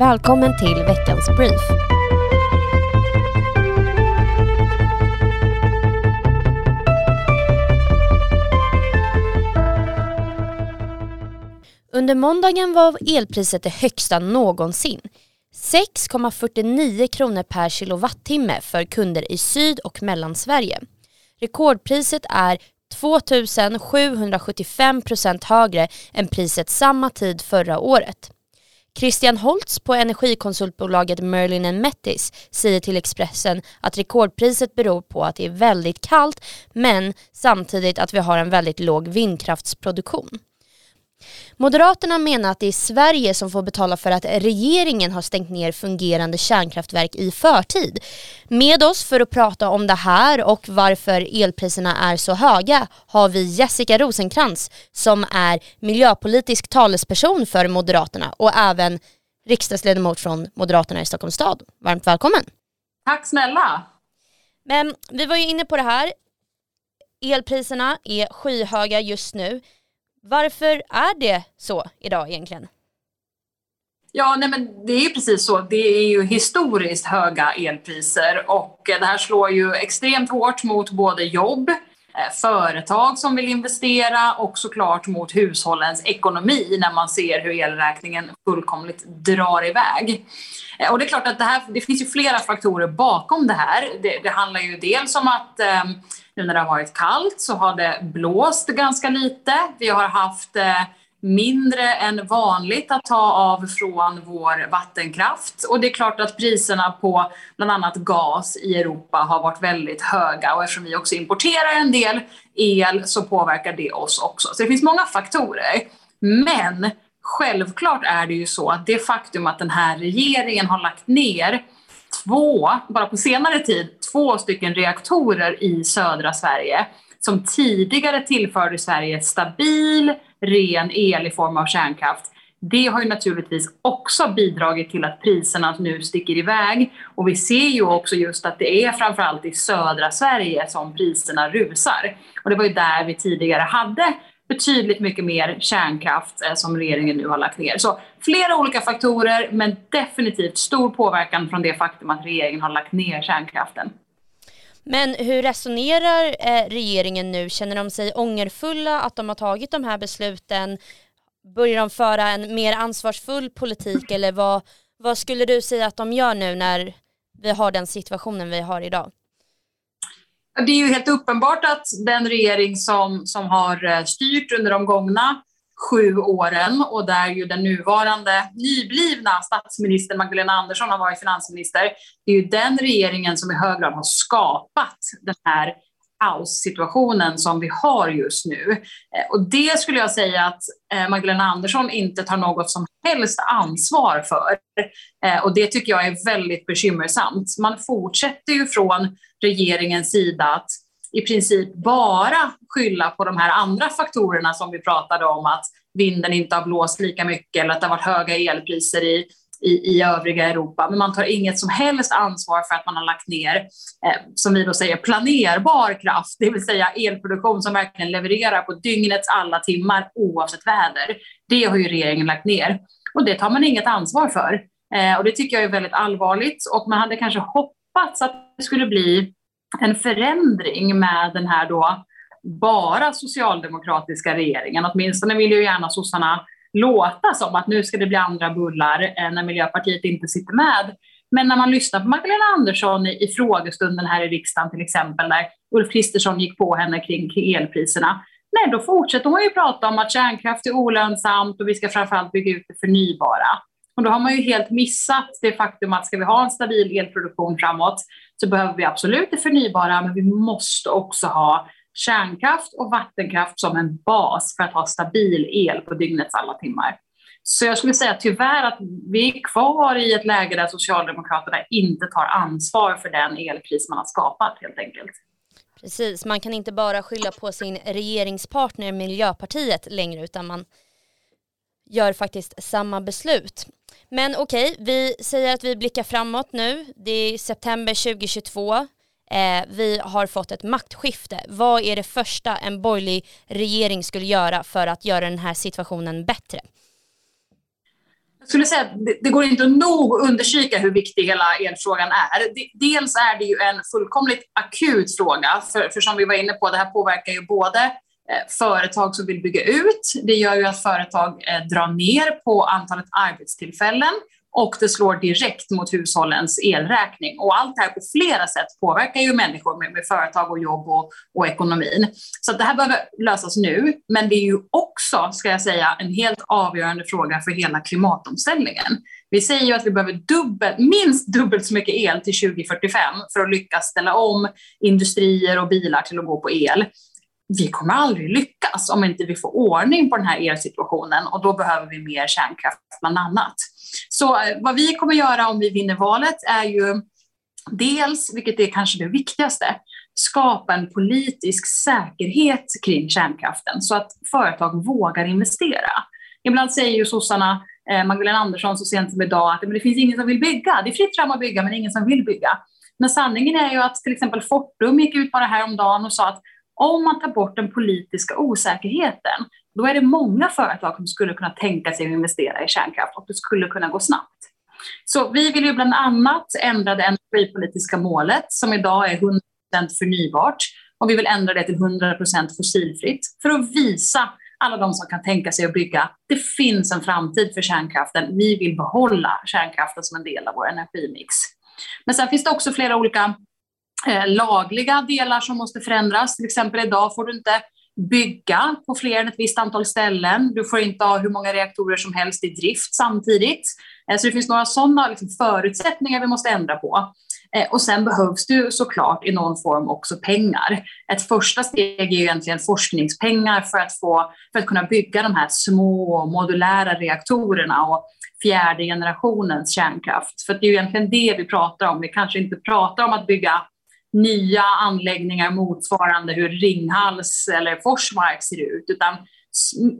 Välkommen till veckans brief. Under måndagen var elpriset det högsta någonsin. 6,49 kronor per kilowattimme för kunder i Syd och Mellansverige. Rekordpriset är 2775 procent högre än priset samma tid förra året. Christian Holtz på energikonsultbolaget Merlin Mettis säger till Expressen att rekordpriset beror på att det är väldigt kallt men samtidigt att vi har en väldigt låg vindkraftsproduktion. Moderaterna menar att det är Sverige som får betala för att regeringen har stängt ner fungerande kärnkraftverk i förtid. Med oss för att prata om det här och varför elpriserna är så höga har vi Jessica Rosenkrantz som är miljöpolitisk talesperson för Moderaterna och även riksdagsledamot från Moderaterna i Stockholms stad. Varmt välkommen! Tack snälla! Men vi var ju inne på det här. Elpriserna är skyhöga just nu. Varför är det så idag egentligen? Ja, nej men det är ju precis så. Det är ju historiskt höga elpriser och det här slår ju extremt hårt mot både jobb, eh, företag som vill investera och såklart mot hushållens ekonomi när man ser hur elräkningen fullkomligt drar iväg. Eh, och det är klart att det, här, det finns ju flera faktorer bakom det här. Det, det handlar ju dels om att eh, nu när det har varit kallt så har det blåst ganska lite. Vi har haft eh, mindre än vanligt att ta av från vår vattenkraft. Och det är klart att priserna på bland annat gas i Europa har varit väldigt höga och eftersom vi också importerar en del el så påverkar det oss också. Så det finns många faktorer. Men självklart är det ju så att det faktum att den här regeringen har lagt ner två, bara på senare tid, två stycken reaktorer i södra Sverige som tidigare tillförde Sverige stabil, ren el i form av kärnkraft. Det har ju naturligtvis också bidragit till att priserna nu sticker iväg. Och vi ser ju också just att det är framförallt i södra Sverige som priserna rusar. Och det var ju där vi tidigare hade betydligt mycket mer kärnkraft eh, som regeringen nu har lagt ner. Så flera olika faktorer, men definitivt stor påverkan från det faktum att regeringen har lagt ner kärnkraften. Men hur resonerar eh, regeringen nu? Känner de sig ångerfulla att de har tagit de här besluten? Börjar de föra en mer ansvarsfull politik eller vad, vad skulle du säga att de gör nu när vi har den situationen vi har idag? Det är ju helt uppenbart att den regering som, som har eh, styrt under de gångna sju åren och där ju den nuvarande nyblivna statsministern Magdalena Andersson har varit finansminister. Det är ju den regeringen som i hög grad har skapat den här kaossituationen som vi har just nu. Eh, och det skulle jag säga att eh, Magdalena Andersson inte tar något som helst ansvar för. Eh, och det tycker jag är väldigt bekymmersamt. Man fortsätter ju från regeringens sida att i princip bara skylla på de här andra faktorerna som vi pratade om, att vinden inte har blåst lika mycket eller att det har varit höga elpriser i, i, i övriga Europa. Men man tar inget som helst ansvar för att man har lagt ner, eh, som vi då säger, planerbar kraft, det vill säga elproduktion som verkligen levererar på dygnets alla timmar oavsett väder. Det har ju regeringen lagt ner och det tar man inget ansvar för. Eh, och det tycker jag är väldigt allvarligt och man hade kanske hoppats att det skulle bli en förändring med den här då bara socialdemokratiska regeringen. Åtminstone vill ju gärna sossarna låta som att nu ska det bli andra bullar eh, när Miljöpartiet inte sitter med. Men när man lyssnar på Magdalena Andersson i, i frågestunden här i riksdagen till exempel, där Ulf Kristersson gick på henne kring, kring elpriserna, nej, då fortsätter hon ju prata om att kärnkraft är olönsamt och vi ska framförallt bygga ut det förnybara. Och då har man ju helt missat det faktum att ska vi ha en stabil elproduktion framåt så behöver vi absolut det förnybara, men vi måste också ha kärnkraft och vattenkraft som en bas för att ha stabil el på dygnets alla timmar. Så jag skulle säga tyvärr att vi är kvar i ett läge där Socialdemokraterna inte tar ansvar för den elkris man har skapat helt enkelt. Precis, man kan inte bara skylla på sin regeringspartner Miljöpartiet längre utan man gör faktiskt samma beslut. Men okej, okay, vi säger att vi blickar framåt nu. Det är september 2022. Eh, vi har fått ett maktskifte. Vad är det första en borgerlig regering skulle göra för att göra den här situationen bättre? Jag skulle säga att det, det går inte att nog understryka hur viktig hela elfrågan är. Dels är det ju en fullkomligt akut fråga, för, för som vi var inne på, det här påverkar ju både eh, företag som vill bygga ut, det gör ju att företag eh, drar ner på antalet arbetstillfällen och det slår direkt mot hushållens elräkning. Och allt det här på flera sätt påverkar ju människor med, med företag och jobb och, och ekonomin. Så det här behöver lösas nu, men det är ju också, ska jag säga, en helt avgörande fråga för hela klimatomställningen. Vi säger ju att vi behöver dubbelt, minst dubbelt så mycket el till 2045 för att lyckas ställa om industrier och bilar till att gå på el vi kommer aldrig lyckas om inte vi får ordning på den här elsituationen och då behöver vi mer kärnkraft bland annat. Så eh, vad vi kommer göra om vi vinner valet är ju dels, vilket är kanske det viktigaste, skapa en politisk säkerhet kring kärnkraften så att företag vågar investera. Ibland säger ju sossarna, eh, Magdalena Andersson så sent som idag, att det finns ingen som vill bygga. Det är fritt fram att bygga, men ingen som vill bygga. Men sanningen är ju att till exempel Fortum gick ut bara häromdagen och sa att om man tar bort den politiska osäkerheten, då är det många företag som skulle kunna tänka sig att investera i kärnkraft och det skulle kunna gå snabbt. Så vi vill ju bland annat ändra det energipolitiska målet som idag är 100% förnybart och vi vill ändra det till 100% fossilfritt för att visa alla de som kan tänka sig att bygga, det finns en framtid för kärnkraften. Vi vill behålla kärnkraften som en del av vår energimix. Men sen finns det också flera olika eh, lagliga delar som måste förändras. Till exempel idag får du inte bygga på fler än ett visst antal ställen. Du får inte ha hur många reaktorer som helst i drift samtidigt. Eh, så det finns några sådana liksom förutsättningar vi måste ändra på. Eh, och sen behövs det ju såklart i någon form också pengar. Ett första steg är ju egentligen forskningspengar för att, få, för att kunna bygga de här små modulära reaktorerna och fjärde generationens kärnkraft. För det är ju egentligen det vi pratar om. Vi kanske inte pratar om att bygga nya anläggningar motsvarande hur Ringhals eller Forsmark ser ut, utan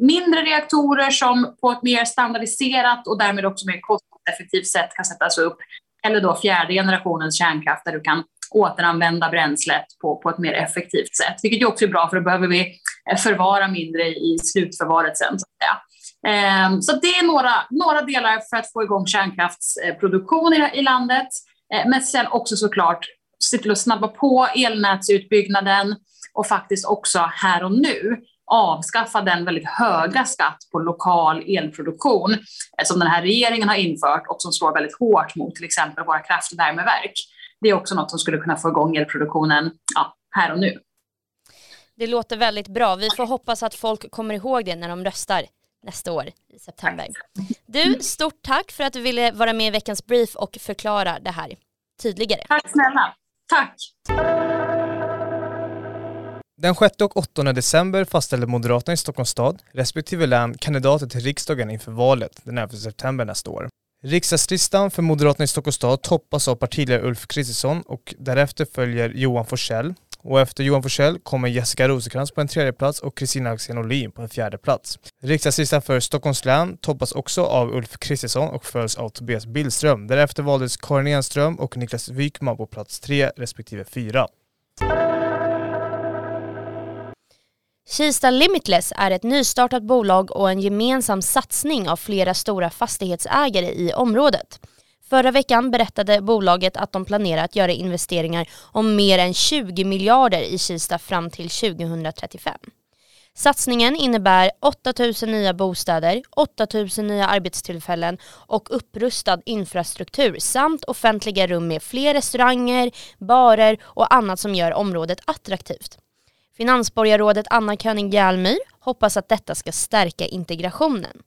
mindre reaktorer som på ett mer standardiserat och därmed också mer kostnadseffektivt sätt kan sättas upp. Eller då fjärde generationens kärnkraft där du kan återanvända bränslet på, på ett mer effektivt sätt, vilket ju också är bra för då behöver vi eh, förvara mindre i slutförvaret sen. Så, att säga. Ehm, så det är några, några delar för att få igång kärnkraftsproduktion i, i landet. Eh, men sen också såklart se till att snabba på elnätsutbyggnaden och faktiskt också här och nu avskaffa den väldigt höga skatt på lokal elproduktion eh, som den här regeringen har infört och som slår väldigt hårt mot till exempel våra kraftvärmeverk. Det är också något som skulle kunna få igång elproduktionen ja, här och nu. Det låter väldigt bra. Vi får hoppas att folk kommer ihåg det när de röstar nästa år i september. Du, stort tack för att du ville vara med i veckans brief och förklara det här tydligare. Tack snälla. Tack! Den 6 och 8 december fastställde Moderaterna i Stockholms stad respektive län kandidater till riksdagen inför valet den 11 september nästa år. Riksdagslistan för Moderaterna i Stockholms stad toppas av partiledare Ulf Kristersson och därefter följer Johan Forsell och efter Johan Forsell kommer Jessica Rosenkrantz på en tredje plats och Kristina Axén Olin på en fjärde plats. Riksdagslistan för Stockholms län toppas också av Ulf Kristersson och följs av Tobias Billström. Därefter valdes Karin Enström och Niklas Wykman på plats tre respektive fyra. Kista Limitless är ett nystartat bolag och en gemensam satsning av flera stora fastighetsägare i området. Förra veckan berättade bolaget att de planerar att göra investeringar om mer än 20 miljarder i Kista fram till 2035. Satsningen innebär 8 000 nya bostäder, 8 000 nya arbetstillfällen och upprustad infrastruktur samt offentliga rum med fler restauranger, barer och annat som gör området attraktivt. Finansborgarrådet Anna König Järlmyr hoppas att detta ska stärka integrationen.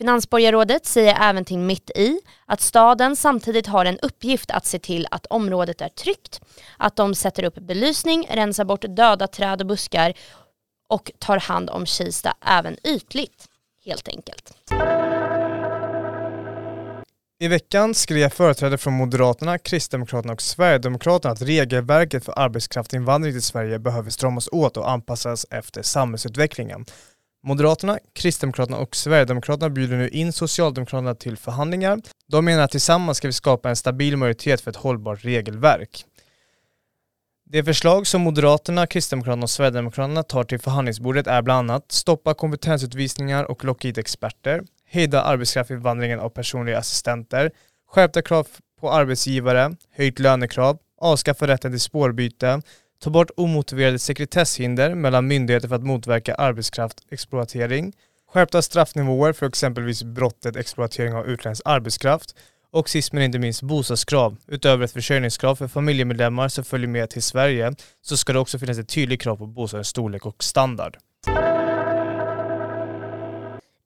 Finansborgarrådet säger även till Mitt i att staden samtidigt har en uppgift att se till att området är tryggt, att de sätter upp belysning, rensar bort döda träd och buskar och tar hand om Kista även ytligt, helt enkelt. I veckan skrev företrädare från Moderaterna, Kristdemokraterna och Sverigedemokraterna att regelverket för arbetskraftsinvandring till Sverige behöver stramas åt och anpassas efter samhällsutvecklingen. Moderaterna, Kristdemokraterna och Sverigedemokraterna bjuder nu in Socialdemokraterna till förhandlingar. De menar att tillsammans ska vi skapa en stabil majoritet för ett hållbart regelverk. Det förslag som Moderaterna, Kristdemokraterna och Sverigedemokraterna tar till förhandlingsbordet är bland annat stoppa kompetensutvisningar och locka hit experter, hejda arbetskraftsinvandringen av personliga assistenter, skärpta krav på arbetsgivare, höjt lönekrav, avskaffa rätten till spårbyte, ta bort omotiverade sekretesshinder mellan myndigheter för att motverka arbetskraftsexploatering, skärpta straffnivåer för exempelvis brottet exploatering av utländsk arbetskraft och sist men inte minst bostadskrav. Utöver ett försörjningskrav för familjemedlemmar som följer med till Sverige så ska det också finnas ett tydligt krav på bostadens storlek och standard.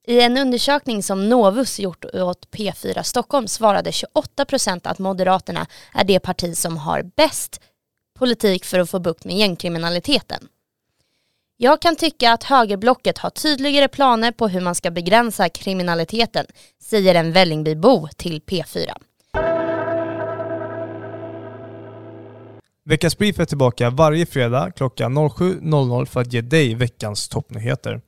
I en undersökning som Novus gjort åt P4 Stockholm svarade 28 procent att Moderaterna är det parti som har bäst politik för att få bukt med gängkriminaliteten. Jag kan tycka att högerblocket har tydligare planer på hur man ska begränsa kriminaliteten, säger en Vällingbybo till P4. Veckans Brief är tillbaka varje fredag klockan 07.00 för att ge dig veckans toppnyheter.